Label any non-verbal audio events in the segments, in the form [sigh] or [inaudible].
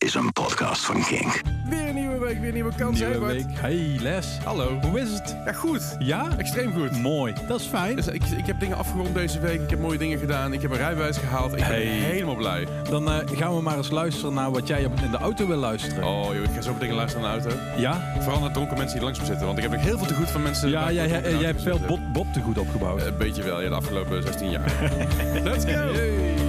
is een podcast van King. Weer een nieuwe week, weer een nieuwe kans. Nieuwe week. Hey Les, hallo. Hoe is het? Ja, goed. Ja? Extreem goed. Mooi, dat is fijn. Dus ik, ik heb dingen afgerond deze week, ik heb mooie dingen gedaan, ik heb een rijbewijs gehaald. Ik ben helemaal blij. Dan eh, gaan we maar eens luisteren naar wat jij in de auto wil luisteren. Oh joh, ik ga zo dingen luisteren naar de auto. Ja? Vooral naar dronken mensen die langs me zitten, want ik heb heel veel te goed van mensen. Ja, jij, jij, hebt veel Bob, te goed opgebouwd. Eh, een beetje wel, ja, de afgelopen 16 jaar. [laughs] Let's go!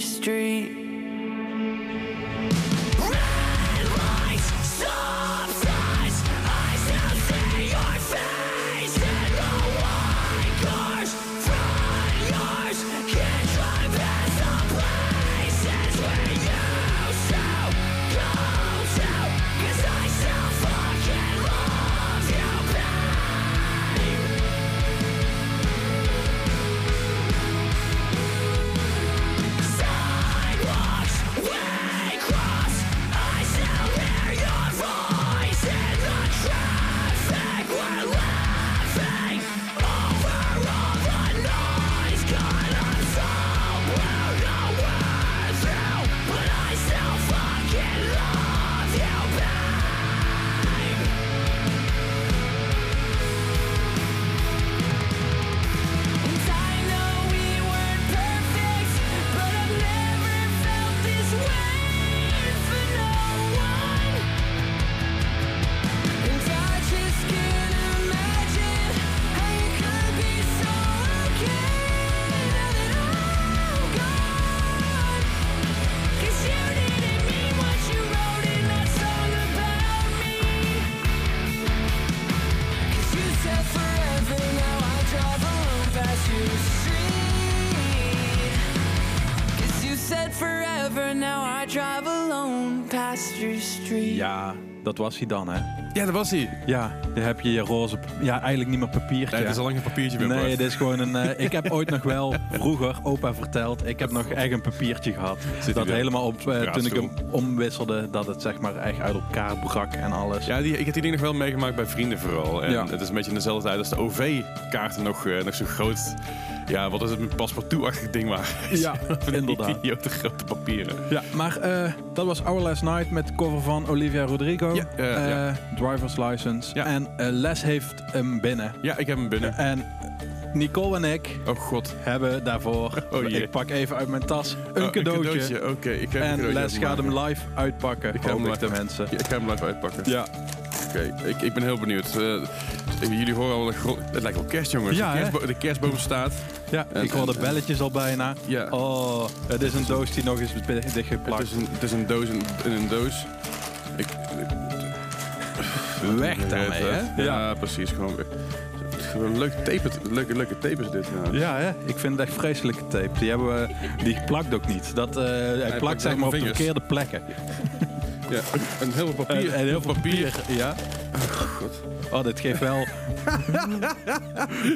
street. Dat was hij dan, hè? Ja, dat was hij. Ja, dan heb je je roze... Ja, eigenlijk niet meer papiertje. Nee, het is al lang een papiertje meer. Nee, dit is gewoon een. eh, [laughs] ik heb ooit nog wel vroeger opa verteld. Ik heb nog echt een papiertje gehad. Zit dat helemaal op eh, toen ik hem omwisselde, dat het zeg maar echt uit elkaar brak en alles. Ja, die, ik heb die ding nog wel meegemaakt bij vrienden vooral. En Ja. het is een beetje in dezelfde tijd als de OV-kaarten nog, eh, nog zo groot... Ja, wat is het, een paspartout-achtig ding waren. Ja, [laughs] inderdaad. idiote grote papieren. Ja, maar eh, dat was Our Last Night met cover van Olivia Rodrigo. Ja, eh, Eh, ja. Driver's License. Ja. En Les heeft hem binnen. Ja, ik heb hem binnen. En Nicole en ik Oh god. hebben daarvoor, [laughs] Oh, jee. ik pak even uit mijn tas, een Oh, cadeautje. Oké, ik heb een En cadeautje Les gaat hem live uitpakken, Ik ga hem hopelijk de live- mensen. Ik ga hem live uitpakken. Ja, Oké, ik, ik ben heel benieuwd. Jullie horen al, het lijkt wel kerst, jongens. Ja, de, kerstbo- de kerstboom staat. ja En- ik hoor de belletjes al bijna. Ja. Oh, het is een doos die nog eens Het dichtgeplakt. is een, het is een doos in, in een doos. Ik, Weg daarmee, hè? Ja, precies. Gewoon, gewoon leuk tape, leuke, leuke tape is dit. Ja. Ja, hè? ik vind het echt vreselijke tape. Die, hebben we, die plakt ook niet. Dat, eh, hij plakt plakt zeg op maar op de verkeerde plekken. Ja, en heel veel papier. En, en heel veel papier. Ja. God. Oh, dit geeft wel... [laughs]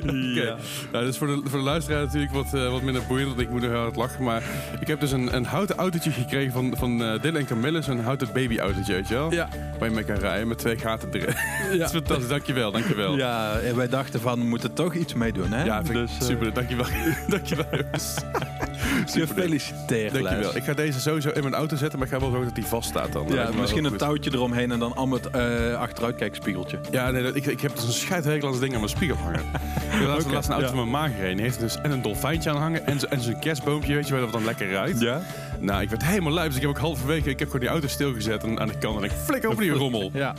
Oké. Nou, dus voor de, voor de luisteraar natuurlijk wat, eh, wat minder boeiend, want ik moet nog heel hard lachen. Maar ik heb dus een, een houten autootje gekregen van, van eh Dylan en Camille. Zo'n houten baby-autootje, weet je wel? Ja. Waar je mee kan rijden met twee gaten erin. [laughs] Dat is fantastisch, dankjewel, dankjewel. Ja, en wij dachten van, we moeten toch iets mee doen, hè? Ja, dus, eh, super. Dankjewel. [laughs] dankjewel, jongens. Gefeliciteerd, Dankjewel. Ik ga deze sowieso in mijn auto zetten, maar ik ga wel zorgen dat die vast staat dan. Ja, misschien een goed. touwtje eromheen en dan allemaal het eh, Ja, nee, ik, ik heb dus een scheidregel ding aan mijn spiegel hangen. [laughs] Ik heb laatst, laatst een auto ja. van mijn ma gereden. Die heeft dus en een dolfijntje aan hangen en, en zo'n kerstboompje, weet je, waar dat dan lekker ruikt. Ja? Nou, ik werd helemaal lui, dus ik heb ook halverwege, ik heb gewoon die auto stilgezet en aan de kant en ik flik over die [laughs] rommel. Ja.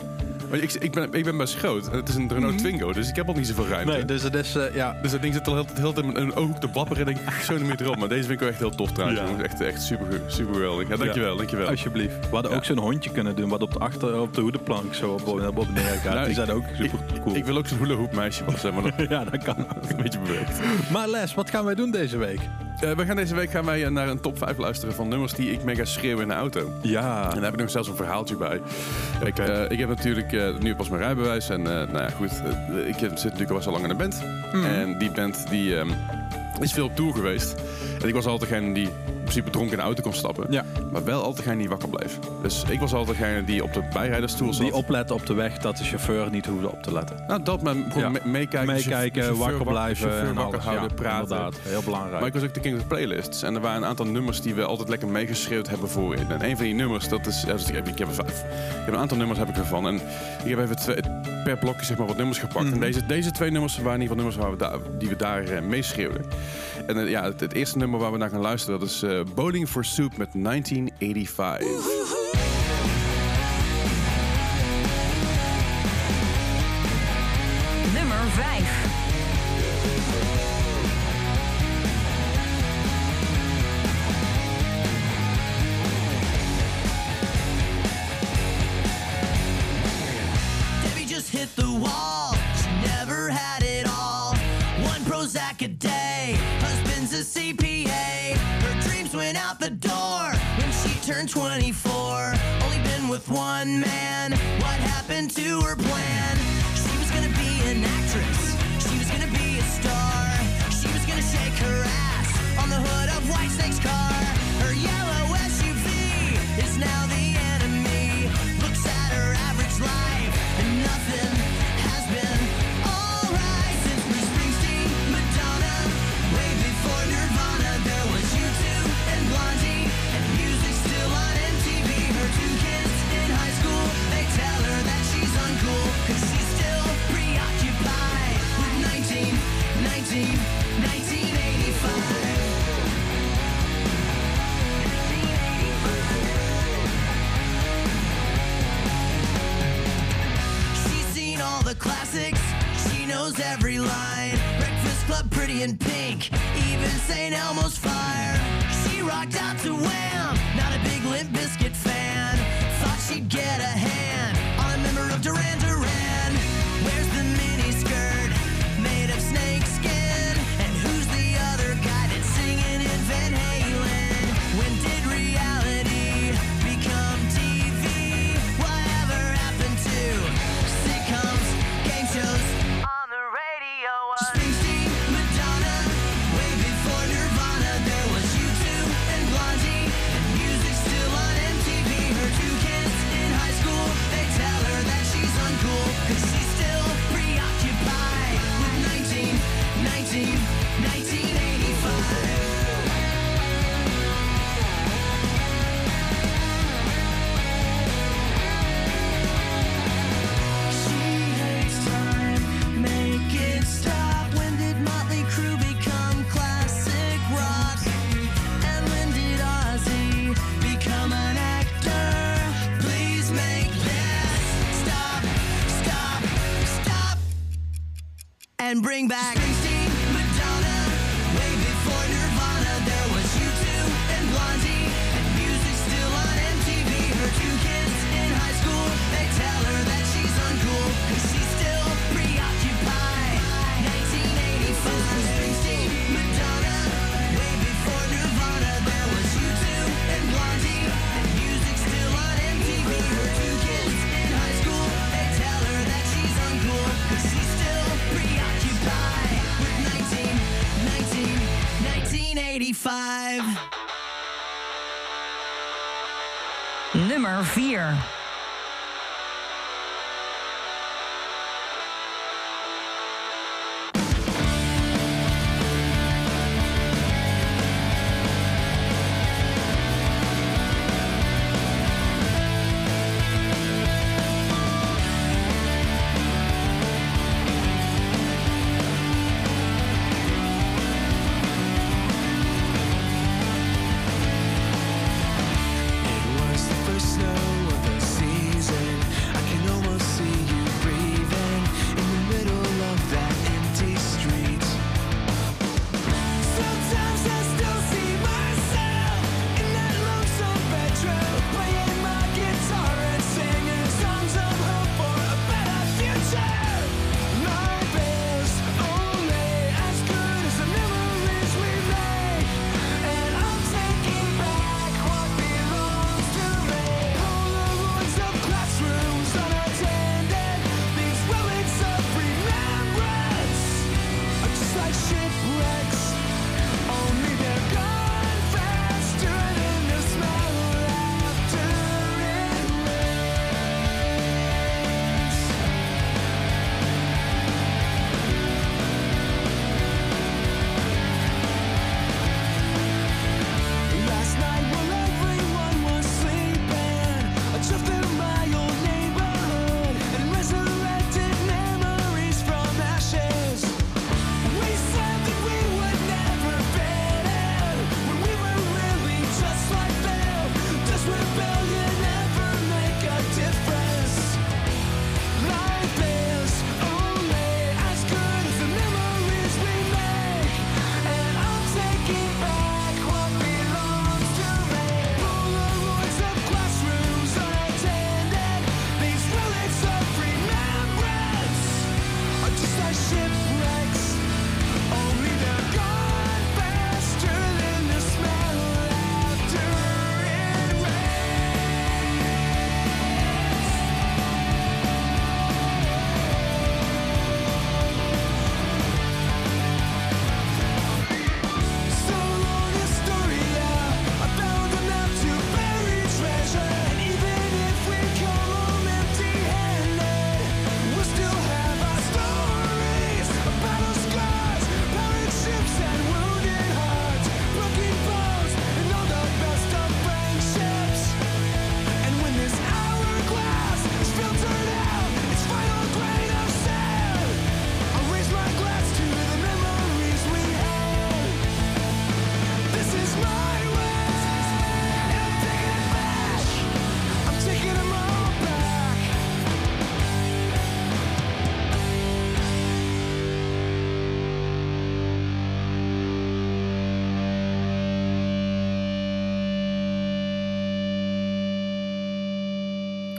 Maar ik, ik, ben, ik ben best groot het is een Renault Twingo, dus ik heb al niet zoveel ruimte. Nee, dus is, eh, ja... Dus dat ding zit al heel, heel tijd in een ooghoek te wapperen en denk ik, zo niet meer erop. Maar deze vind ik wel echt heel tof trouwens. Ja. Echt, echt super, super geweldig. Ja, dankjewel, dankjewel. Alsjeblieft. We hadden Ja. ook zo'n hondje kunnen doen wat op de, achter, op de hoedenplank zo op, op, op neer gaat. Nou, Die zijn ook super cool. Ik wil ook zo'n hula hoop meisje zeg maar dat [laughs] ja, dat kan ook. [laughs] een beetje beweegt. Maar Les, wat gaan wij doen deze week? Eh, we gaan deze week gaan wij eh, naar een top 5 luisteren van nummers die ik mega schreeuw in de auto. Ja. En daar heb ik nog zelfs een verhaaltje bij. Ik, ik heb natuurlijk eh, nu pas mijn rijbewijs. En eh, nou ja, goed. eh, ik zit natuurlijk al best wel lang in een band. En die band die, ehm, is veel op tour geweest. En ik was altijd degene die principe dronken in de auto kon stappen. Ja. Maar wel altijd degene die wakker bleef. Dus ik was altijd degene die op de bijrijdersstoel zat. Die opletten op de weg dat de chauffeur niet hoefde op te letten. Nou, dat maar gewoon Ja. me- meekijken. Meekijken, wakker blijven chauffeur en wakker alles. houden, ja, praten. Inderdaad, heel belangrijk. Maar ik was ook de king of playlists. En er waren een aantal nummers die we altijd lekker meegeschreeuwd hebben voorin. En een van die nummers, dat is... dus ik, heb, ik heb er vijf. Ik heb een aantal nummers heb ik ervan. En ik heb even twee, per blokje zeg maar wat nummers gepakt. Mhm. En deze, deze twee nummers waren in ieder geval nummers waar we daar, die we daar eh, meeschreeuwden. En eh, ja, het, het eerste nummer waar we naar gaan luisteren, dat is eh, Bowling for Soup met 1985. Turned 24. Only been with one man. What happened to her plan? She was gonna be an actress. She was gonna be a star. She was gonna shake her ass on the hood of Whitesnake's car. St. Elmo's Fire. She rocked out to Wham, and bring back Nummer 4.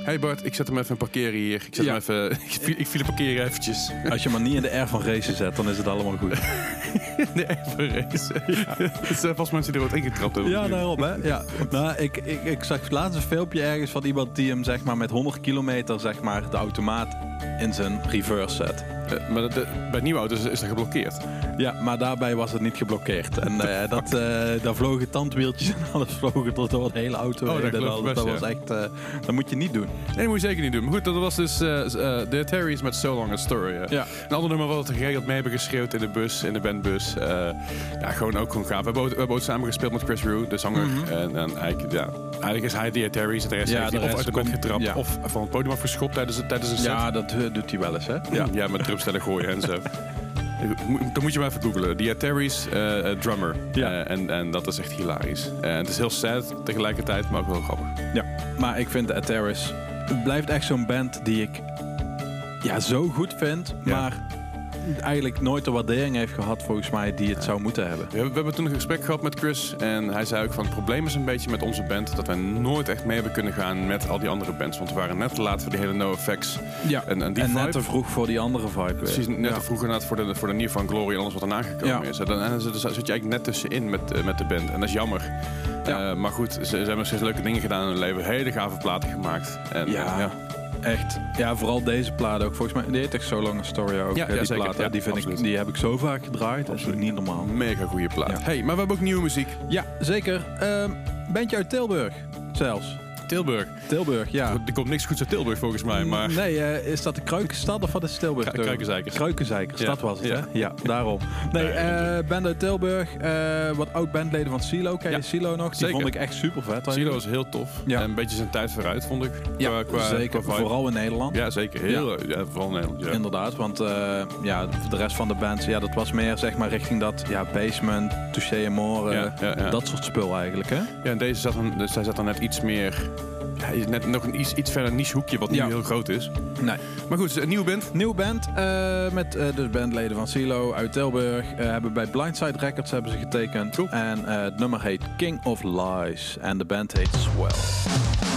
Hey Bart, ik zet hem even parkeren hier. Ik, zet Ja. hem even, [laughs] ik, viel, ik viel parkeren eventjes. Als je maar niet in de R van racen zet, dan is het allemaal goed. Nee, even race. Het zijn vast mensen die er wat ingetrapt hebben. Ja, daarom hè. Ja. Nou, ik, ik, ik zag laatst een filmpje ergens van iemand die hem zeg maar met 100 kilometer zeg maar de automaat in zijn reverse zet. Eh, maar dat- bij nieuwe auto's is dat geblokkeerd. Ja, maar daarbij was het niet geblokkeerd. En eh, dat, eh, daar vlogen tandwieltjes [laughs] en alles vlogen tot door de hele auto Oh, heen. dat best, dat was echt... eh, dat moet je niet doen. Nee, dat moet je zeker niet doen. Maar goed, dat was dus de Atari's met So Long a Story. Ja. Een ander nummer wat we geregeld mee hebben geschreeuwd in de bus, in de bandbus. Ja, gewoon ook gewoon gaaf. We hebben, ook- we hebben ook samen gespeeld met Chris Rue, de zanger. En, en eigenlijk, ja, eigenlijk is hij de. En de rest Ja, heeft hij of uit de komt- getrapt ja. of van het podium afgeschopt tijdens, tijdens een set. Ja, dat doet hij wel eens hè. Ja, ja met drumstellen gooien en zo. [laughs] Dan moet je maar even googlen. Die Terry's eh, eh, drummer. Ja. Eh, en, en dat is echt hilarisch. En het is heel sad tegelijkertijd, maar ook wel grappig. Ja, maar ik vind de Ataris... Het blijft echt zo'n band die ik ja, zo goed vind, Ja. maar eigenlijk nooit de waardering heeft gehad, volgens mij, die het zou moeten hebben. We hebben, toen een gesprek gehad met Chris en hij zei ook van het probleem is een beetje met onze band dat wij nooit echt mee hebben kunnen gaan met al die andere bands. Want we waren net te laat voor die hele NoFX. Ja, En, en die en vibe, net te vroeg voor die andere vibe. precies net Ja. te vroeg inderdaad voor de, voor de Nier van Glory en alles wat erna gekomen Ja. is. En dan, en dan zit, je eigenlijk net tussenin met, eh, met de band en dat is jammer. Ja. Eh, maar goed, ze, ze hebben steeds leuke dingen gedaan in hun leven. Hele gave platen gemaakt. En, Ja, en ja. Echt. Ja, vooral deze plaat ook. Volgens mij, die heet echt zo lang story ook. Ja, die zeker. plaat, Ja, die, vind ik, die heb ik zo vaak gedraaid. Dat is niet normaal. Mega goede plaat. Hey, maar we hebben ook nieuwe muziek. Ja, zeker. Ehm bandje uit Tilburg zelfs. Tilburg. Tilburg, ja. Er komt niks goeds uit Tilburg volgens mij, maar... Nee, eh, is dat de Kruikenstad of wat is Tilburg? Kruikenzeikers, Ja. dat was het, Ja. hè? Ja, daarom. Nee, eh band uit Tilburg. eh, wat oud-bandleden van Silo. Ken je Ja. Silo nog? Die Zeker. vond ik echt super vet. Silo was heel tof. En een beetje zijn tijd vooruit, vond ik. Ja, Qua- qua- zeker. qua. Vooral in Nederland. Ja, zeker. Heel, ja. vooral in Nederland. Ja. Inderdaad, want ja, de rest van de band, ja, dat was meer zeg maar richting dat ja, basement, touché en more, Ja, ja, ja. dat soort spul eigenlijk, hè? Ja, en deze zat dan, dus hij zat dan net iets meer... Ja, net nog een iets, iets verder niche hoekje, wat Ja. nu heel groot is. Nee. Maar goed, een nieuwe band. Nieuwe band eh, met eh, de bandleden van Silo uit Tilburg. eh, hebben bij Blindside Records hebben ze getekend. Cool. En het nummer heet King of Lies. En de band heet Swell.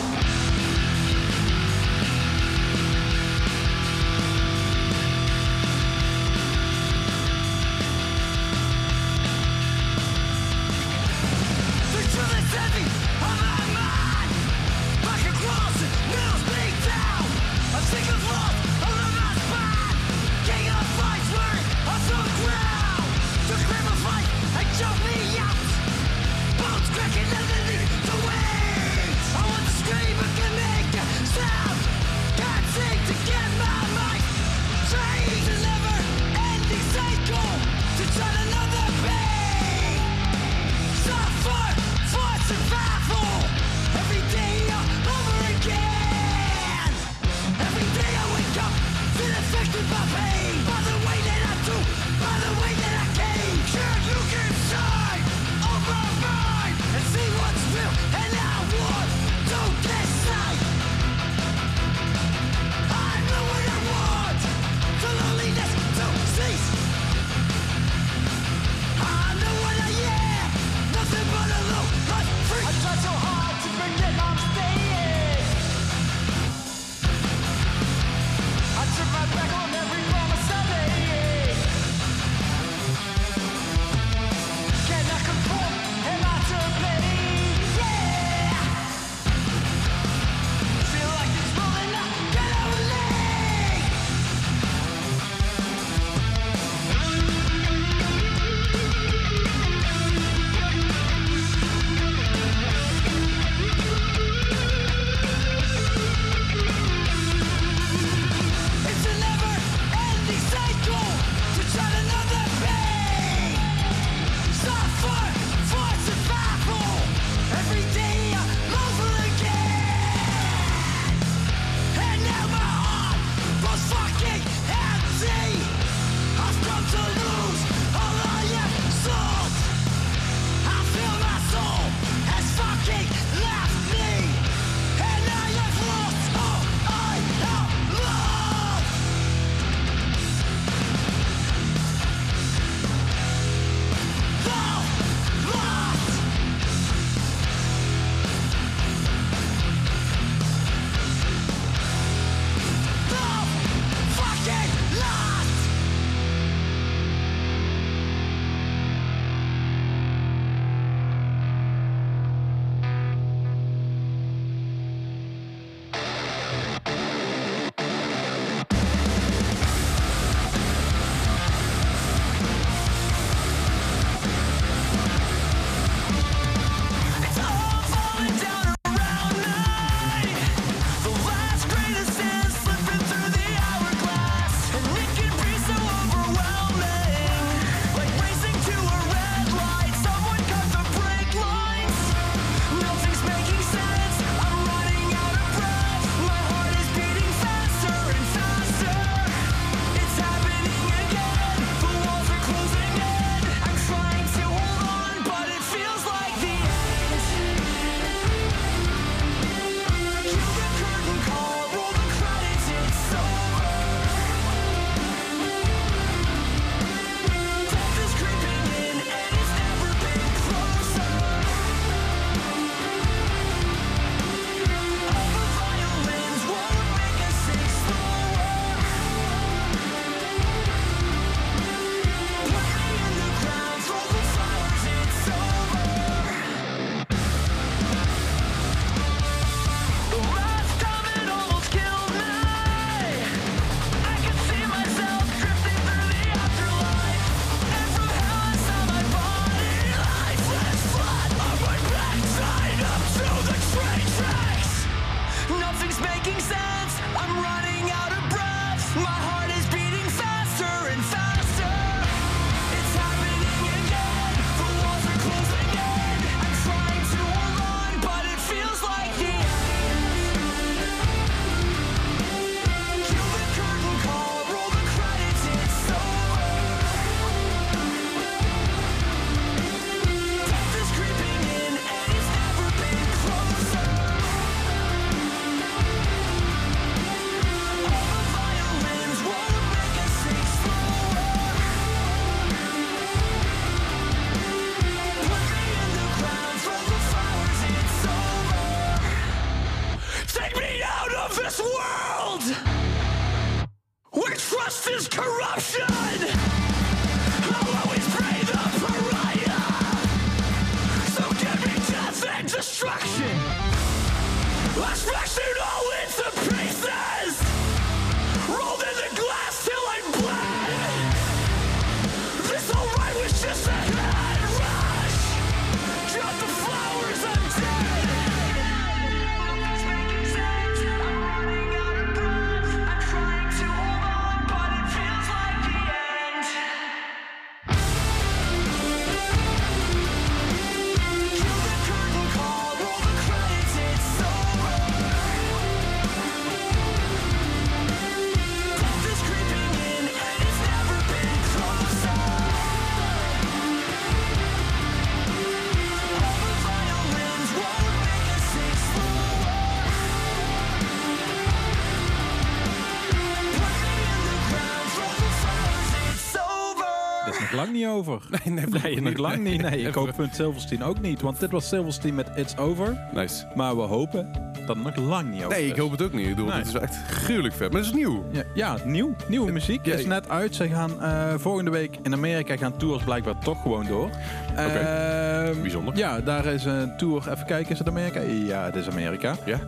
Niet over. Nee, nee, Nee, nog lang niet. Nee, ik hoop punt Silverstein ook niet. Want dit was Silverstein met It's Over. Nice. Maar we hopen dat het nog lang niet over Nee, is. ik hoop het ook niet. Ik bedoel, Nee. Het is echt gruwelijk vet. Maar het is nieuw. Ja, ja, nieuw. Nieuwe muziek is net uit. Ze gaan eh, volgende week in Amerika gaan tours blijkbaar toch gewoon door. Ehm, Bijzonder. Ja, daar is een tour. Even kijken, is het Amerika? Ja, het is Amerika. Ja.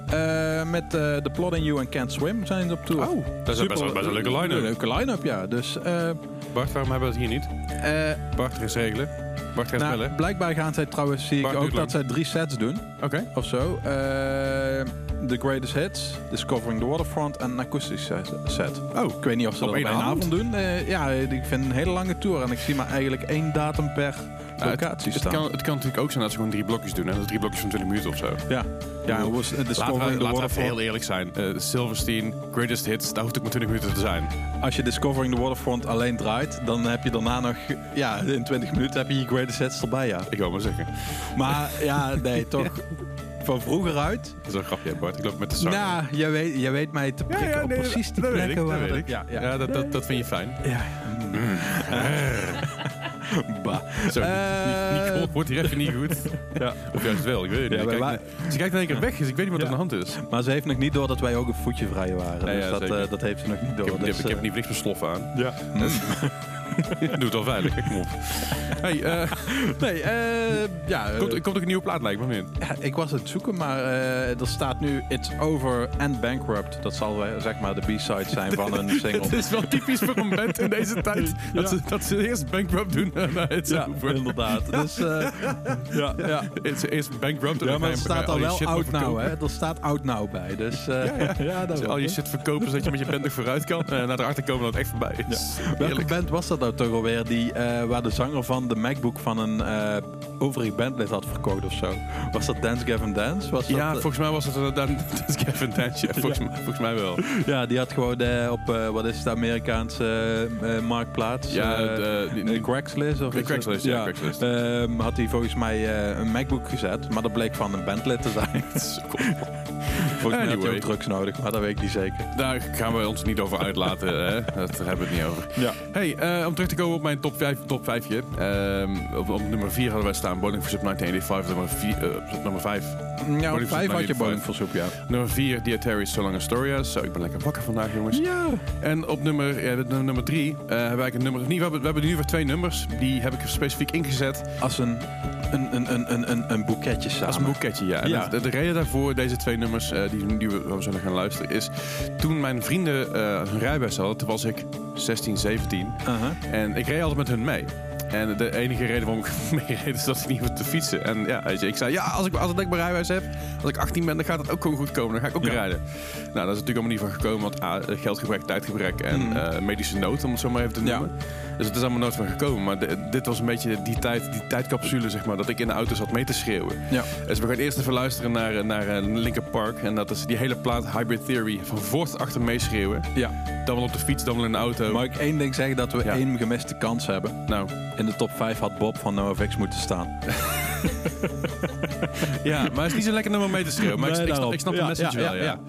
Eh, met eh The Plot in You and Can't Swim zijn ze op tour. Oh, dat is best wel- best een leuke line-up. Een leuke line-up, ja. Dus eh, Bart, waarom hebben we dat hier niet? eh, Bart, ga eens regelen. Bart, ga eens nou, bellen. blijkbaar gaan zij trouwens, zie ik Bart ook duurt dat zij drie sets doen. Oké. Of zo. Eh, The Greatest Hits, Discovering the Waterfront en een set. Oh, Ik weet niet of ze Op dat op één één avond? avond doen. Eh, ja, ik vind een hele lange tour. En ik zie maar eigenlijk één datum per Het, locatie het, staan. kan, het kan natuurlijk ook zijn dat ze gewoon drie blokjes doen. En dat drie blokjes van 20 minuten of zo. Ja, ja hoe was, uh, Laten we, the laten we even heel eerlijk zijn. Eh, Silverstein, Greatest Hits, daar hoeft ook maar 20 minuten te zijn. Als je Discovering the Waterfront alleen draait, dan heb je daarna nog... Ja, in 20 minuten heb je je Greatest Hits erbij, ja. Ik wil maar zeggen. Maar [laughs] ja, nee, toch van vroeger uit. Dat is een grapje, Bart. Ik loop met de zang. Nou, jij weet, jij weet mij te prikken op precies die dat weet ik, plekken dat weet ik. Ja, ja. Ja, dat, dat, dat vind je fijn. ja. [laughs] [laughs] bah. Zo, Eh, Nicole wordt hier even niet goed. Ja. Of juist wel, ik weet het niet. Ja, kijkt- ze kijkt in één keer weg, dus ik weet niet wat er Ja. aan de hand is. Maar ze heeft nog niet door dat wij ook een voetje vrij waren. Ja, dus ja, dat, eh, dat heeft ze nog niet door. Ik heb, ik heb, dus, ik heb eh, niet niks sloffen aan. Ja. [laughs] Doe het wel veilig, kom op. Hey, eh, Nee, eh ja, [laughs] eh, komt, komt ook een nieuwe plaat lijkt me niet? ja, ik was aan het zoeken, maar eh, er staat nu It's Over and Bankrupt. Dat zal eh, zeg maar de B-side zijn van een [laughs] single. Het is wel typisch voor een band in deze tijd. Dat, ze, dat ze eerst bankrupt doen en dan het ja, over. inderdaad. Dus, eh, ja, ja. Het is eerst bankrupt en ja, dan maar ga er staat al je wel shit oud maar now, verkopen. hè? Er staat oud now bij. Dus uh, ja, ja. Als je al je shit verkopen zodat je met je band nog vooruit kan. En naar erachter komen dat het echt voorbij is. Welke Heerlijk. band was dat nou toch alweer? Die, eh, waar de zanger van de MacBook van een eh overig bandlid had verkocht of zo. Was dat Dance Gavin Dance? Was dat, Ja, eh, volgens mij was uh, dan [laughs] dat Kevin Dance. Ja, volgens, mij, volgens mij wel. ja, die had gewoon op, wat is het, de Amerikaanse marktplaats? Ja, de- die- Craigslist? Of Craigslist, ja, Craigslist. ehm, had hij volgens mij een MacBook gezet, maar dat bleek van een bandlid te zijn. [laughs] [laughs] volgens mij Anyway. ook drugs nodig, maar dat weet ik niet zeker. Daar gaan we ons niet over uitlaten. [laughs] Hè? Dat, daar hebben we het niet over. Ja. Hey, eh, om terug te komen op mijn top 5. Top 5 Ehm, op, op nummer 4 hadden wij staan Bowling for Sub 1985. Nummer, vier, eh, op nummer 5. Ja, op Bowling for vijf had je 95. Bowling for Soup, ja. Nummer 4, Dear Terry, So Long Astoria. Zo, ik ben lekker wakker vandaag, jongens. Ja. En op nummer, ja, nummer 3 hebben wij een nummer. We, hebben, we hebben nu weer twee nummers. Die heb ik specifiek ingezet Als een, een, een, een, een, een, boeketje samen. als een boeketje. Ja. De, de reden daarvoor, deze twee nummers eh, die, die we, zullen gaan luisteren, is toen mijn vrienden eh, hun rijbewijs hadden, toen was ik 16, 17. Aha. En ik reed altijd met hun mee. En de enige reden waarom ik [laughs] mee reed is dat ik niet hoefde te fietsen. En ja, weet je, ik zei, ja, als ik, als ik mijn rijbewijs heb, als ik 18 ben, dan gaat het ook gewoon goed komen. Dan ga ik ook Ja. rijden. Nou, dat is natuurlijk allemaal niet van gekomen, want ah, geldgebrek, tijdgebrek en Mhm. eh, medische nood, om het zo maar even te Ja. Dus het is allemaal nooit van gekomen. Maar de- dit was een beetje die, tijd, die tijdcapsule, zeg maar, dat ik in de auto zat mee te schreeuwen. Ja. Dus we gaan eerst even luisteren naar, naar eh, Linkin Park. En dat is die hele plaat Hybrid Theory van voor tot achter meeschreeuwen. ja. Dan wel op de fiets, dan wel in de auto. Mag ik één ding zeggen dat we Ja. één gemiste kans hebben? Nou, In de top 5 had Bob van NoFX moeten staan. [laughs] ja, maar het is niet zo lekker nummer mee te schreeuwen. Maar ik, Nee, ik, snap, ik snap de Ja, message ja, wel, ja,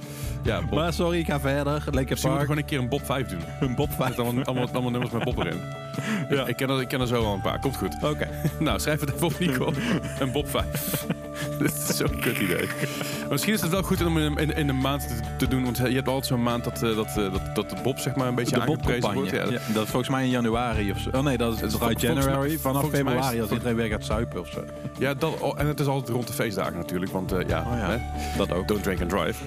ja. Bob. Maar sorry, ik ga verder. Lekker Misschien moeten we Park. gewoon een keer een Bob 5 doen. Een Bob 5. Met allemaal, allemaal, allemaal nummers met Bob erin. [laughs] Ja. Ik, ken er, ik ken er zo al een paar. Komt goed. Oké. [laughs] Nou, schrijf het even op, Nico. Een Bob 5. [laughs] Dit is zo'n kut idee. Maar misschien is het wel goed om in, in, in een maand te, te doen. Want je hebt altijd zo'n maand dat, eh, dat, eh, dat, dat de Bob zeg maar een beetje De aangeprezen wordt. Ja, Ja, dat is volgens mij in januari of zo. Oh nee, dat is Het is mij- January. Vanaf februari als iedereen weer gaat suipen of zo. ja dat, oh, en het is altijd rond de feestdagen natuurlijk. Want eh, ja, Oh ja, hè? dat ook. don't drink and drive.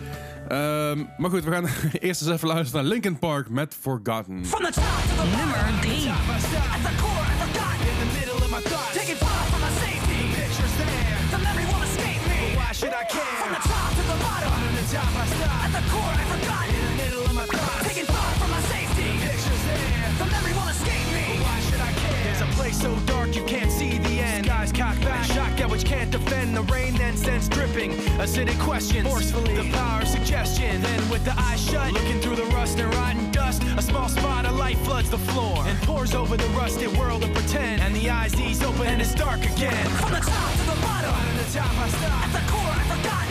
Ehm, maar goed, we gaan [laughs] eerst eens even luisteren naar Linkin Park met Forgotten. From the top to the Nummer 3. At the core, I forgot. In the middle of my thoughts. Taking far from my safety. Pictures there. The memory won't escape me. why should I care? From the top to the bottom. Bottom to top, I stop. At the core, I forgot. In the middle of my thoughts. Taking far from my safety. Pictures there. The memory won't escape me. why should I care? There's a place so dark you can't see the end. Skies cocked back, which can't defend. The rain then sends dripping. Acidic questions, forcefully. The power of suggestion. Then with the eyes shut, looking through the rust and rotten dust, a small spot of light floods the floor and pours over the rusted world of pretend. And the eyes ease open and it's dark again. From the top to the bottom. Bottom to top, I stop. At the core, I forgot.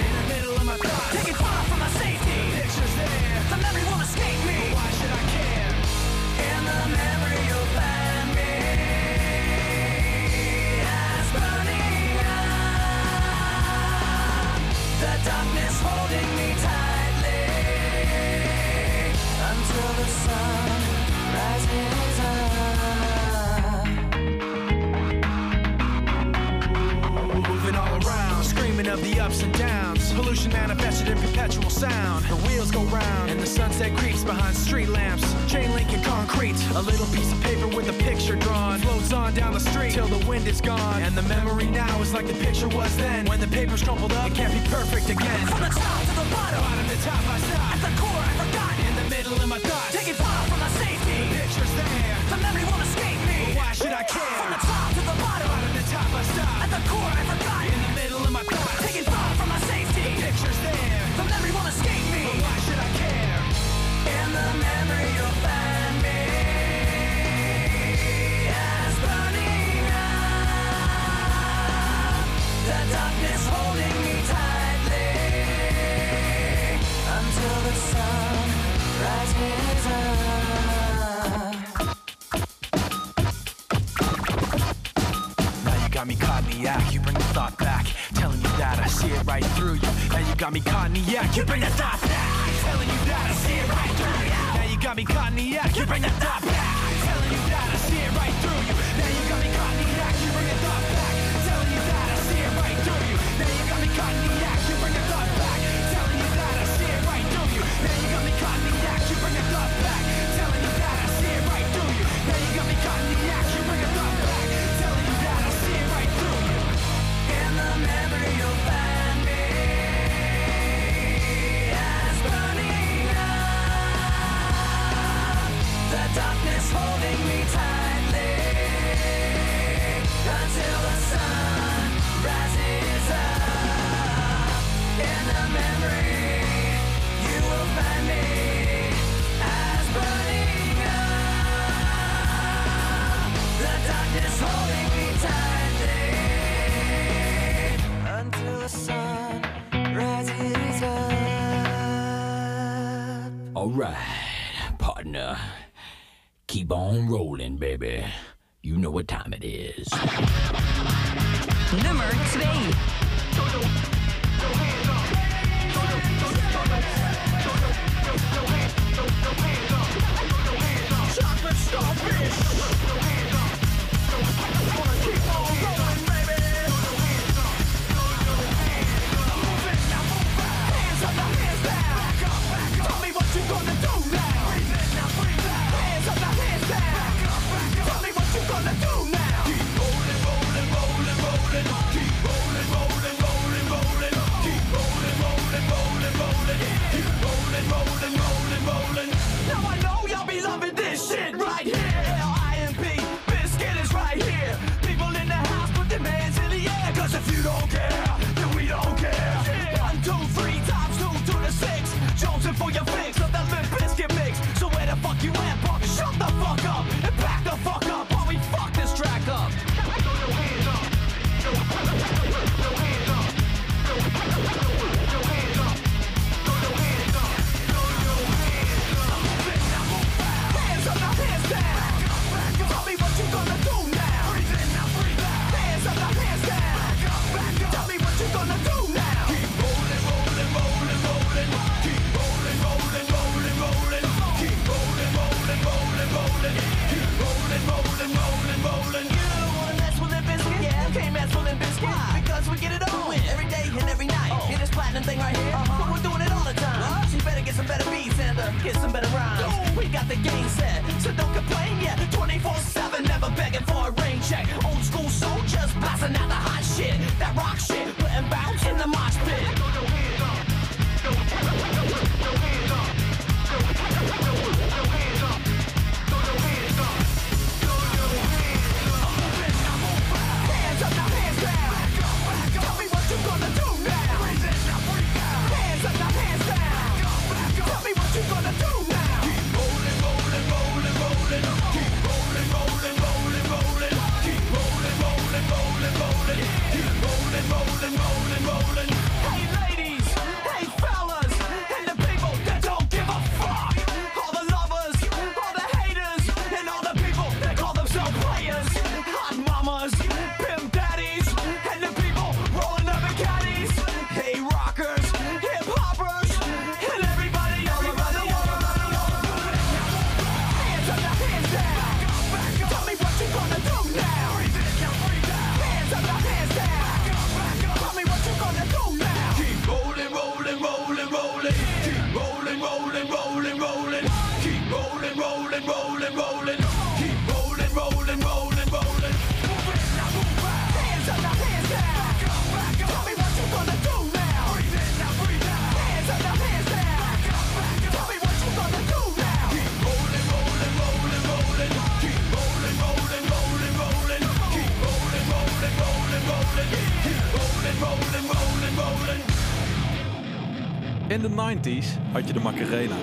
Of the ups and downs. Pollution manifested in perpetual sound. The wheels go round, and the sunset creeps behind street lamps. Chain link and concrete. A little piece of paper with a picture drawn. Floats on down the street till the wind is gone. And the memory now is like the picture was then. When the paper's crumpled up, it can't be perfect again. From the top to the bottom. Bottom to top, I stop. At the core, I forgot. In the middle of my thoughts. Know what time it is. Nummer 2. Now I know y'all be loving this shit right here. Here's some better rhymes. We got the game set, so don't complain yet. 24-7, never begging for a rain check. Old school soldiers passing out the hot shit, that rock shit. Macarena.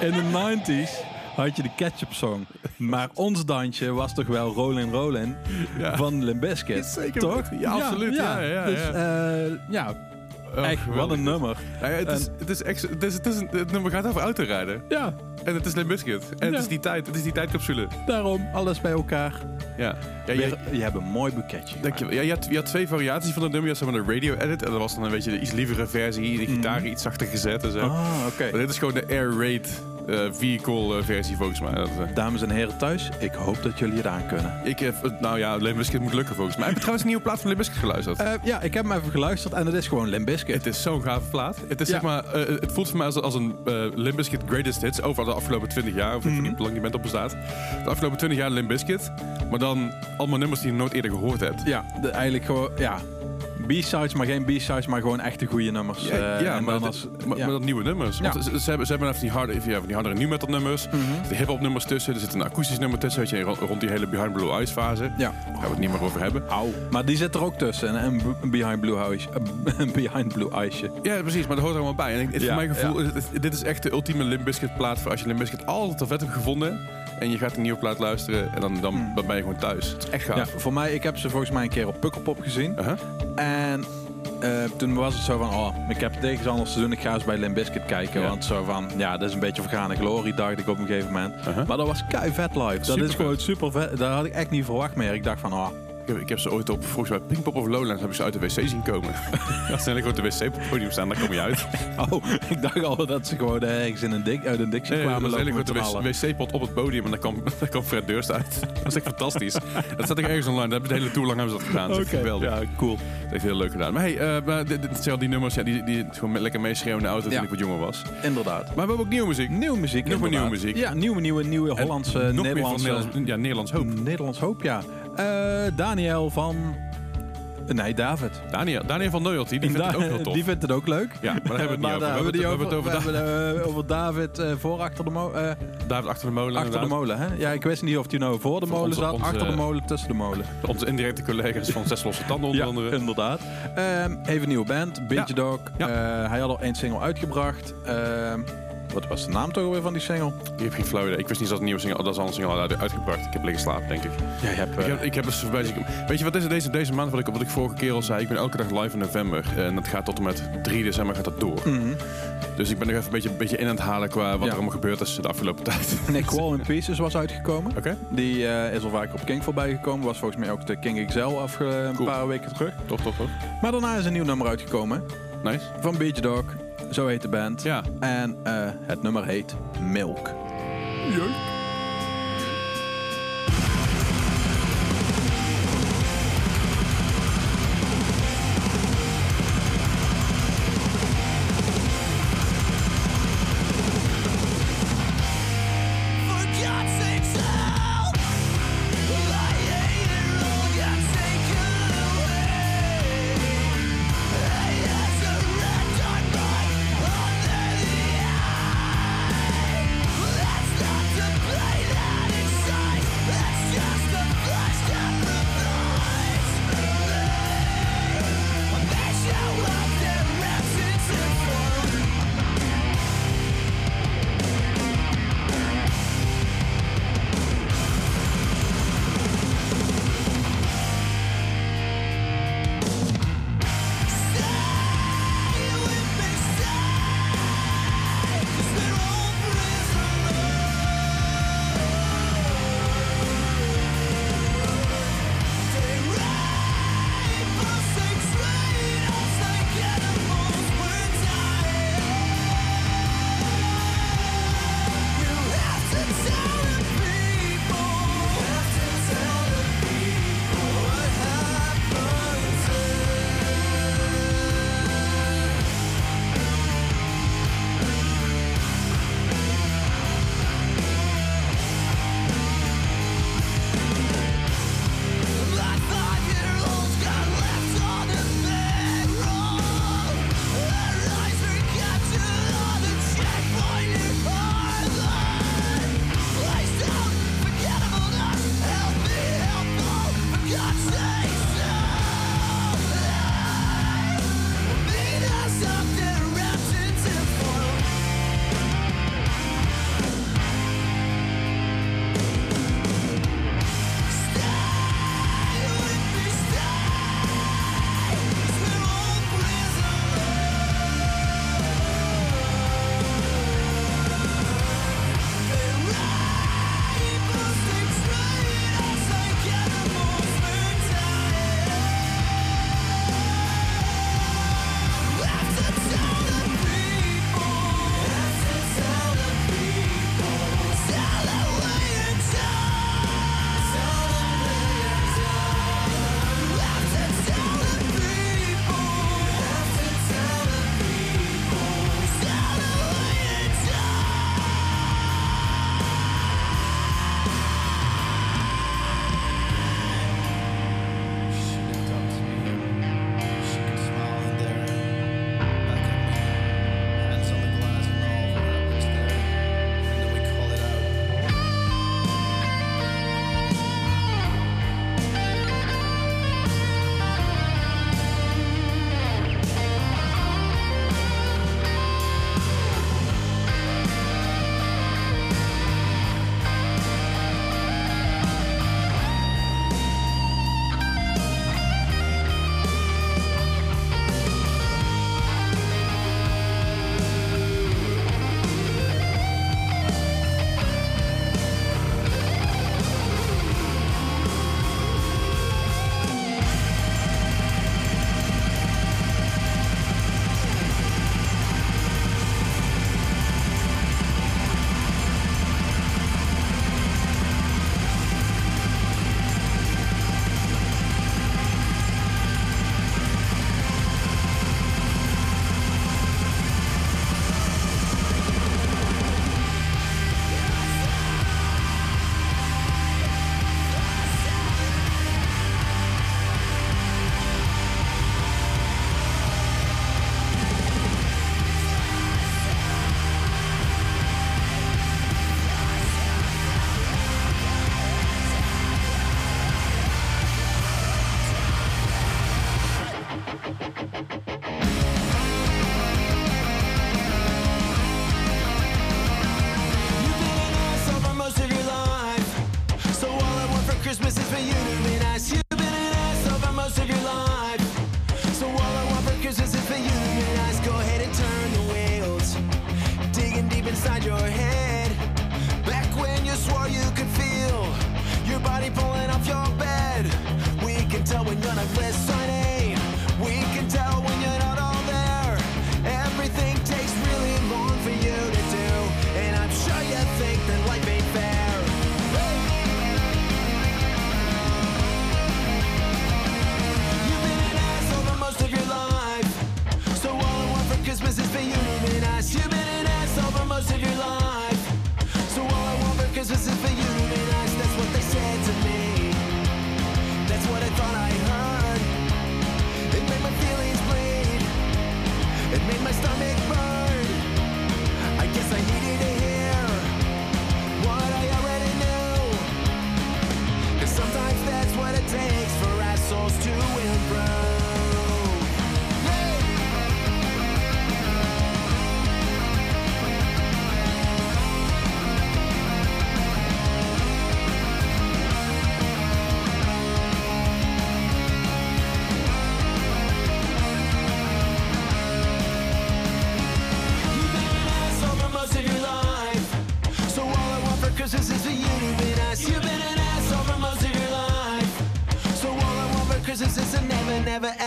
In de 90s had je de Ketchup Song. Maar ons dansje was toch wel Rollin' Rollin' Ja. van Limp Bizkit. Zeker toch? Ja, absoluut. Ja, ja, dus, ja. eh, ja, echt, wat een nummer. Nou ja, het, is, het, is ex- het, is, het, is een, het nummer gaat over autorijden. Ja, En het is Limp Bizkit. En het is die tijd. Het is die tijdcapsule. daarom, alles bij elkaar. Ja. ja je, je hebt een mooi boeketje. Dankjewel. Ja, je, had, je had twee variaties van het nummer. Je had zeg maar de radio edit. En dat was dan een beetje de iets lievere versie. De gitaar iets zachter gezet en zo. Ah, oké. Maar dit is gewoon de air raid vehicle eh, versie volgens mij. Dat, eh, Dames en heren thuis, ik hoop dat jullie het aan kunnen. ik heb, eh, nou ja, Limp Bizkit moet lukken volgens mij. Heb je trouwens een nieuwe plaat van Limp Bizkit geluisterd? Eh, ja, ik heb hem even geluisterd en het is gewoon Limp Bizkit. Het is zo'n gave plaat. Het, is, Ja. zeg maar, eh, het voelt voor mij als, als een eh Limp Bizkit greatest hits over de afgelopen 20 jaar. Of ik weet niet hoe lang die band op bestaat. De afgelopen 20 jaar Limp Bizkit. Maar dan allemaal nummers die je nooit eerder gehoord hebt. Ja, de, eigenlijk gewoon, ja. B-sides, maar geen B-sides, maar gewoon echte goede nummers. Ja, Eh, ja, maar, als, maar, ja. maar dat nieuwe nummers. Want ze, ze hebben, ze hebben even die harde, ja, die hardere new metal nummers. Mhm. De hip hop nummers tussen. Er zit een akoestisch nummer tussen. Weet je, rond, die hele Behind Blue Eyes fase. Ja. Daar gaan we het niet meer over hebben. Au. Maar die zit er ook tussen. Een, Behind Blue House. [laughs] Een Behind Blue Iceje. Ja, precies, maar dat hoort er allemaal bij. En ik, het- Ja, voor mijn gevoel, dit is echt de ultieme Limp Bizkit plaat voor als je Limp Bizkit altijd al vet hebt gevonden. En je gaat een nieuwe plaat luisteren en dan, dan, dan ben je gewoon thuis. Het is echt Ja, gaaf. voor mij, ik heb ze volgens mij een keer op Pukkelpop gezien. Uh-huh. En eh, toen was het zo van, oh, ik heb tegen anders te doen. Ik ga eens bij Limp Bizkit kijken. Ja. Want zo van, ja, dat is een beetje vergane glorie, dacht ik op een gegeven moment. Maar dat was kei vet live. Dat Super is gewoon super vet. Daar had ik echt niet verwacht meer. Ik dacht van, oh, heb, ik heb ze ooit op, volgens mij Pinkpop of Lowlands, heb ik ze uit de wc zien komen. [laughs] Als ze gewoon op de wc op het podium staan, dan kom je uit. [laughs] oh, ik dacht al dat ze gewoon ergens in een dik, uit een dikje Nee, kwamen gewoon z'n de wc-pot op het podium en dan kwam, [laughs] dan kwam Fred Durst uit. Dat is echt fantastisch. Dat staat ik ergens online. Dat hebben de hele tour lang hebben ze dat gedaan. Dat is geweldig. ja, cool. Dat echt heel leuk gedaan. Maar hey, maar dit, dit zijn al die nummers ja, die, die gewoon lekker meeschreeuwen in de auto toen ik wat jonger was. Inderdaad. Maar we hebben ook nieuwe muziek. Nieuwe muziek. Nog nieuwe muziek. Ja, nieuwe, nieuwe, nieuwe Hollandse, Nederlandse... Nederlands, ja, Nederlands hoop. Nederlands hoop, ja. Eh, Daniel van... Nee, David. Daniel, Daniel van Loyalty, die vindt het ook heel [laughs] tof. Die vindt het ook leuk. Ja, maar daar hebben we het [laughs] niet over. We hebben het, over, hebben het, eh, over David eh, voor achter de molen. David achter de molen. achter de molen, hè? Ja, ik wist niet of hij nou voor de molen onze- zat, onze- achter de molen, tussen de molen. Onze indirecte collega's van Zes Losse Tanden onder ja, andere. inderdaad. Ehm, even een nieuwe band, Beach Ja. Dog. Ja. Hij had al één single uitgebracht. Ehm, wat was de naam toch alweer van die single? Ik heb geen flauw idee. Ik wist niet dat een nieuwe single, dat is al een single uit- uitgebracht. Ik heb liggen slapen, denk ik. Ja, je hebt... Ik heb, ik heb dus voorbij. Weet je wat is er deze, deze maand, wat ik, wat ik vorige keer al zei? Ik ben elke dag live in november. En dat gaat tot en met 3 december gaat dat door. Mhm. Dus ik ben nog even een beetje, een beetje in aan het halen qua wat Ja. er allemaal gebeurd is de afgelopen [laughs] tijd. Nick Wall in Pieces was uitgekomen. Oké, Die eh, is al vaker op King voorbij gekomen. Was volgens mij ook de King XL afge een Cool. paar weken terug. top, top, top. Maar daarna is een nieuw nummer uitgekomen. Nice. Van Beach Dog. Zo heet de band. Ja. En eh, het nummer heet Milk.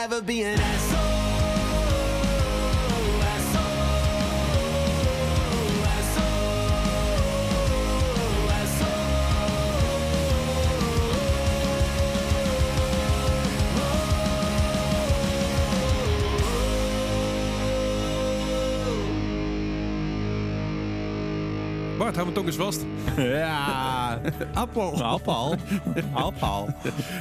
Ever be an asshole. Bart, hou mijn tong eens vast. [laughs] Ja, [laughs] appel. Appel. Appel.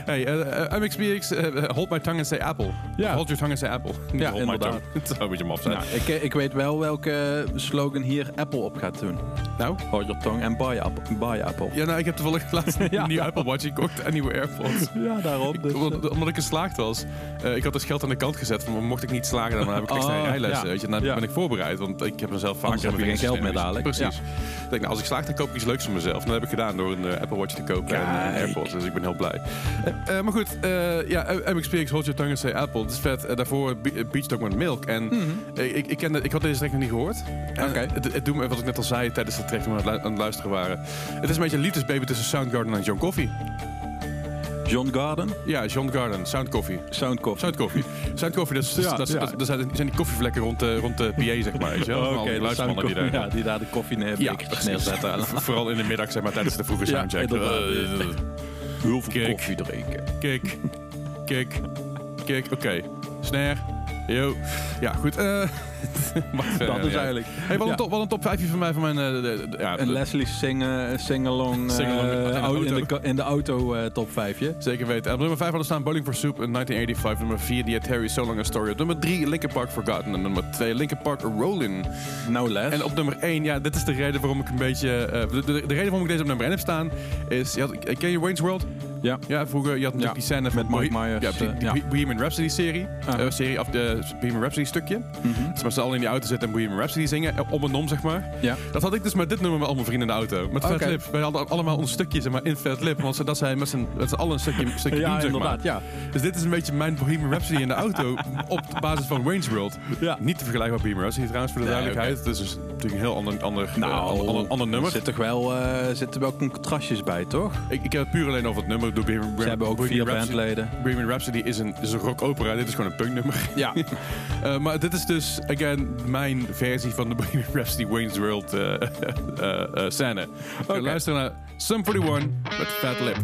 Hey, uh, uh, MXPX, uh, hold my tongue and say apple. Ja. Hold your tongue and say apple. Niet Ja, hold my tongue. Het zou een beetje maf zijn. Nou, ik, ik weet wel welke slogan hier Apple op gaat doen. Nou? Hold your tongue en buy apple. Buy apple. Ja, nou, ik heb toevallig laatst [laughs] Ja. een nieuwe Apple Watch gekocht en nieuwe AirPods. Ja, daarom. Dus, Omdat, omdat ik geslaagd was. Eh, ik had dus geld aan de kant gezet. Van, mocht ik niet slagen, dan heb ik extra Oh, rijlessen. ja. Weet je. Dan Ja. ben ik voorbereid. Want ik heb mezelf vaak Anders heb je geen geld meer dadelijk. Precies. Ik denk, nou, als ik slaag, dan koop ik iets leuks voor mezelf. En dat heb ik gedaan door een eh, Apple Watch te kopen en. AirPods. Dus ik ben heel blij. Eh, eh, maar goed, ja, MXPX, Hold Your Tongue and Say Apple. Dat is vet. Daarvoor Be- Beach Dog met Milk. En eh, ik, ik, kende, ik had deze track nog niet gehoord. Mhm. Het, het doet me, wat ik net al zei tijdens de track toen we het aan het luisteren waren. Het is een beetje een liefdesbaby tussen Soundgarden en John Coffee. John Garden, Ja, John Garden, Sound Coffee. Sound Coffee. Sound Coffee. Sound Coffee, dat, is, Ja, dat, is- ja. dat, dat zijn, die koffievlekken rond de, rond de PA, zeg maar. Wel? [laughs] Oh, Oké, die daar... Ja, die daar de koffie neer, Ja, bekertjes precies. neerzetten. [laughs] Vooral in de middag, zeg maar, tijdens de vroege Ja, soundcheck. Eh, Heel veel Kijk. koffie drinken. Kijk, kijk, kijk. Oké, snare. Yo. Ja, goed. eh [laughs] mag verder, Dat is ja. eigenlijk. Hey, wat, Ja. een top, wat een top 5 van mij van mijn... eh, de- de- ja, En de- Leslie sing, sing-along Sing-along eh, in de in, de, auto. ko- in de auto eh, top 5. Zeker weten. Op nummer 5 hadden staan Bowling for Soup in 1985. Nummer 4 The Atari So Long a Story. Op nummer 3 Linkin Park Forgotten. En nummer 2 Linkin Park Rollin'. No less. En op nummer 1, ja, dit is de reden waarom ik een beetje... eh, de, de, de reden waarom ik deze op nummer 1 heb staan is... Had, ken je Wayne's World? Ja. Ja, vroeger, je had natuurlijk Ja, die scène met Mike Myers, Ja, die, eh, die ja. Bohemian Rhapsody serie. Aha. Eh, serie of de Bohemian Rhapsody stukje. Mhm. Dus met z'n allen in die auto zitten en Bohemian Rhapsody zingen. eh, Om en om, zeg maar. Ja. Dat had ik dus met dit nummer met al mijn vrienden in de auto. Met Fat. Lip. Wij hadden allemaal ons stukje zeg maar, in Fat Lip. Want dat zij met z'n allen een stukje, een [laughs] stukje Ja, doen, zeg inderdaad, maar. ja. Dus dit is een beetje mijn Bohemian Rhapsody in de auto. [laughs] op basis van Wayne's World. Ja. Niet te vergelijken met Bohemian Rhapsody trouwens, voor de Nee, duidelijkheid. Het is dus natuurlijk een heel ander, ander, eh, ander, ander, ander nummer. Er zitten toch wel, eh, zitten wel contrastjes bij, toch? Ik, ik heb het puur alleen over het nummer. Door Bohemian, Ze hebben ook vier Rhapsody. bandleden. Bohemian Rhapsody is een, is een rock opera. Dit is gewoon een punknummer. Ja. [laughs] Eh, maar dit is dus, again, mijn versie van de Bohemian Rhapsody Wayne's World eh [laughs] eh, scène. We Oké. luisteren naar Sum 41 met Fat Lip.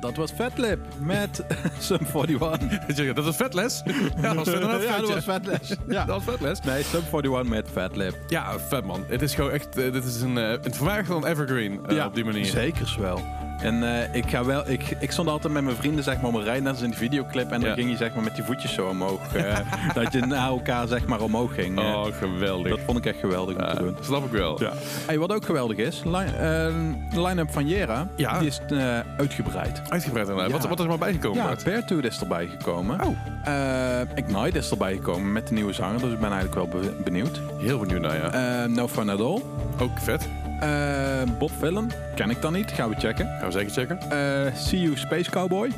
Dat was Fatlip met [laughs] Sum 41. Ik zeg, Dat was vetles. Ja, dat was inderdaad ja, dat was Fatles. Ja. Dat was. [laughs] Nee, Sum 41 met Fatlip. Ja, vet man. Het is gewoon echt, eh, dit is een, eh een van Evergreen eh, op die manier. Zeker wel. En eh, ik, ga wel, ik, ik stond altijd met mijn vrienden zeg maar, om een rij, net als in die videoclip. En Ja. dan ging je zeg maar, met die voetjes zo omhoog. eh, [laughs] dat je naar elkaar zeg maar, omhoog ging. Eh, Oh, geweldig. dat vond ik echt geweldig om Ja, te doen. snap ik wel. Ja. Hey, wat ook geweldig is, li- de line-up van Jera, Ja. die is uitgebreid. Uitgebreid inderdaad. Wat, wat is er maar bijgekomen? Ja? Beartooth is erbij gekomen. Oh. Ignite is erbij gekomen met de nieuwe zanger, dus ik ben eigenlijk wel be- benieuwd. Heel benieuwd naar, ja. No Fun At All. Ook vet. Eh, Bob Villen, ken ik dan niet, gaan we checken. Gaan we zeker checken. Eh See You Space Cowboy,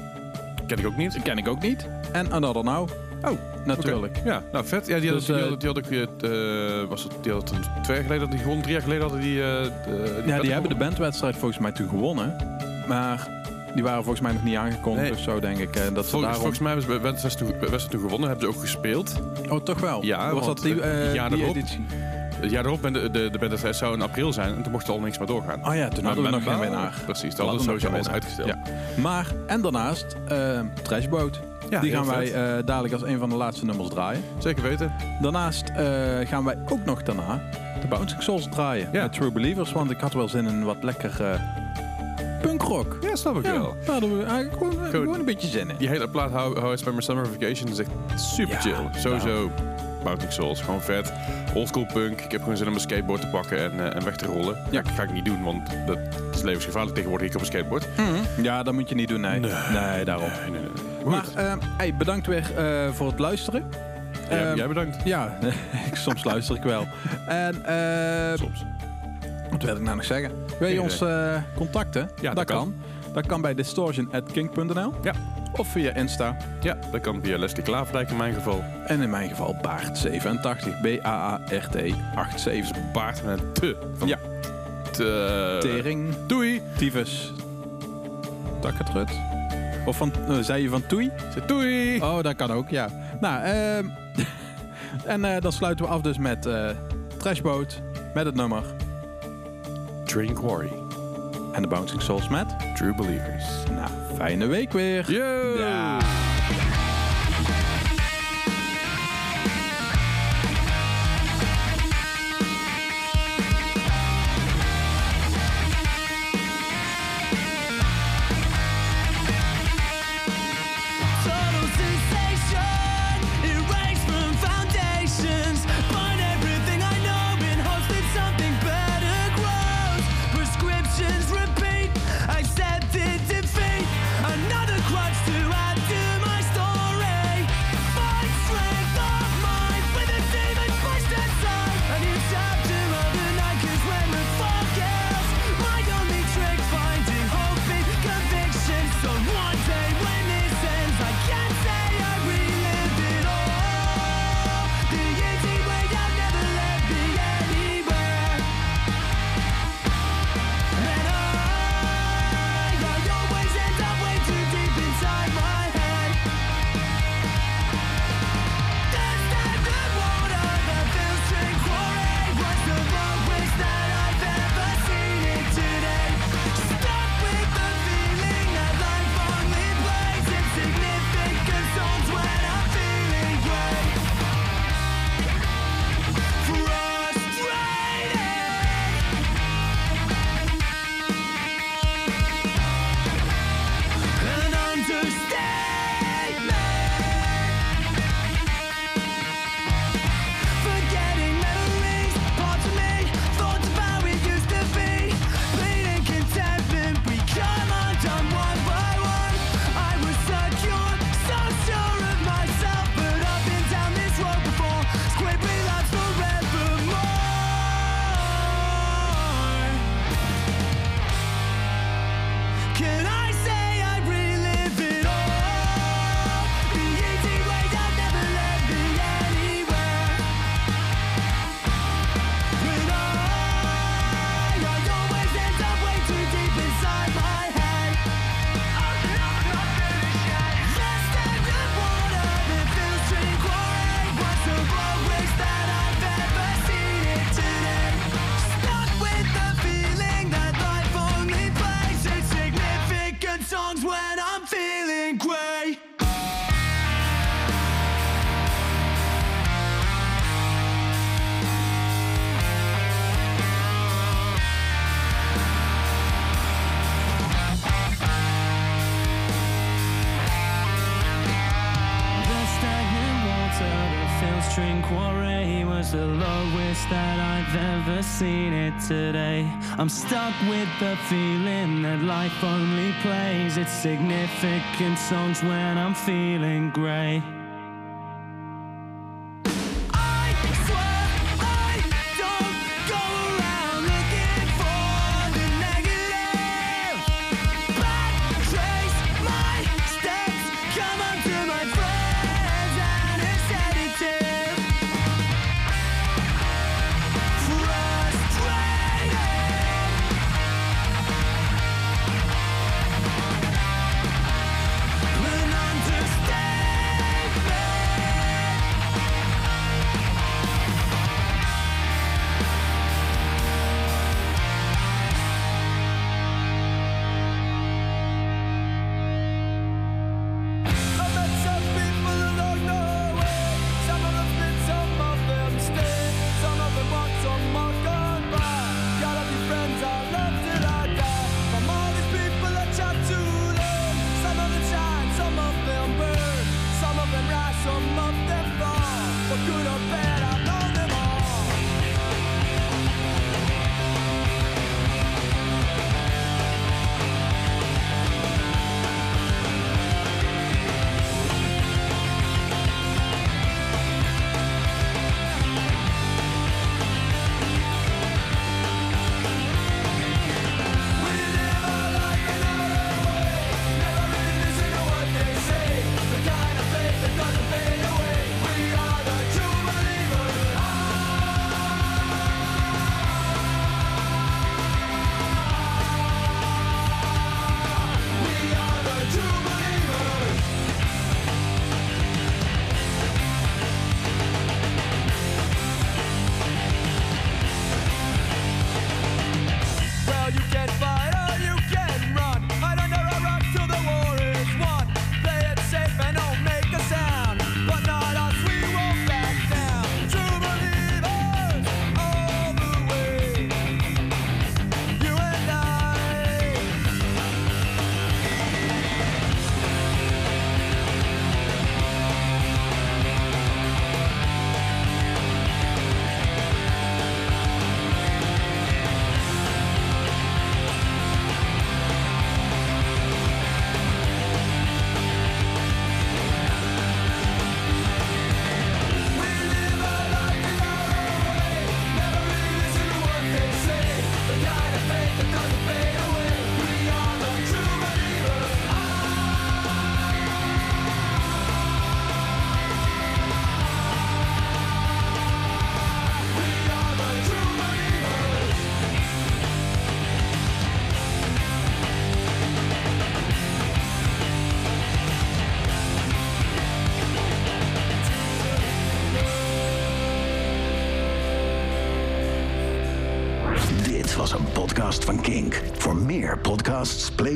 Ken ik ook niet. ken ik ook niet. En Another Now, Oh, natuurlijk. Ja, nou vet. Ja, die Dus, had, die eh, had, die had ik, eh, was het, die had het twee jaar geleden, die gewonnen, drie jaar geleden hadden die... eh, de, Ja, die hebben de bandwedstrijd volgens mij toen gewonnen. Maar die waren volgens mij nog niet aangekondigd Nee. of zo, denk ik. eh, dat Volgens, daarom... volgens mij hebben ze bij toen, gewonnen, hebben ze ook gespeeld. Oh, toch wel? Ja, Was dat die, eh, eh, ja, die editie? Het jaar erop, en de, de, de zou in april zijn en toen mocht er al niks meer doorgaan. Oh ja, toen hadden we nog geen winnaar. Precies, dat nog sowieso alles uitgesteld. Ja. Maar, en daarnaast, eh Trashboat. Ja, die gaan wij eh, dadelijk als een van de laatste nummers draaien. Zeker weten. Daarnaast eh, gaan wij ook nog daarna de Bouncing Souls draaien. Ja. Met True Believers, want ik had wel zin in wat lekker eh punkrock. Ja, snap ik Ja, wel. daar hadden we eigenlijk gewoon, gewoon een beetje zin in. Die hele plaat How, How I Spend My Summer Vacation is echt super Ja, chill. Sowieso Bouncing Souls, gewoon vet. Oldschool punk. Ik heb gewoon zin om mijn skateboard te pakken en, eh, en weg te rollen. Ja. Ja. ga ik niet doen, want dat is levensgevaarlijk tegenwoordig ik op een skateboard. Ja, dat moet je niet doen, nee. Nee, daarom. Nee, nee, nee. Maar Goed. eh, hey, bedankt weer eh, voor het luisteren. Jij- Ehm, jij bedankt. Ja, [laughs] soms luister ik wel. En eh, Soms. wat wil ik nou nog zeggen? Wil je ons eh, contacten? Ja, dat dat kan. kan. Dat kan bij distortion.kink.nl Ja. Of via Insta. Ja, dat kan via Leslie in mijn geval. En in mijn geval Baart87. B-A-A-R-T 87. Baard met een te. Van Ja. te- Tering, Doei. tyfus, takketrut. Of van, eh, zei je van toei? Zeg Doei. Oh, dat kan ook, ja. Nou, ehm [laughs] en eh, dan sluiten we af dus met eh Trashboat, met het nummer. Train Quarry. En de Bouncing Souls met. True Believers. Nou, fijne week weer. Ja. the lowest that I've ever seen it today. I'm stuck with the feeling that life only plays its significant songs when I'm feeling grey.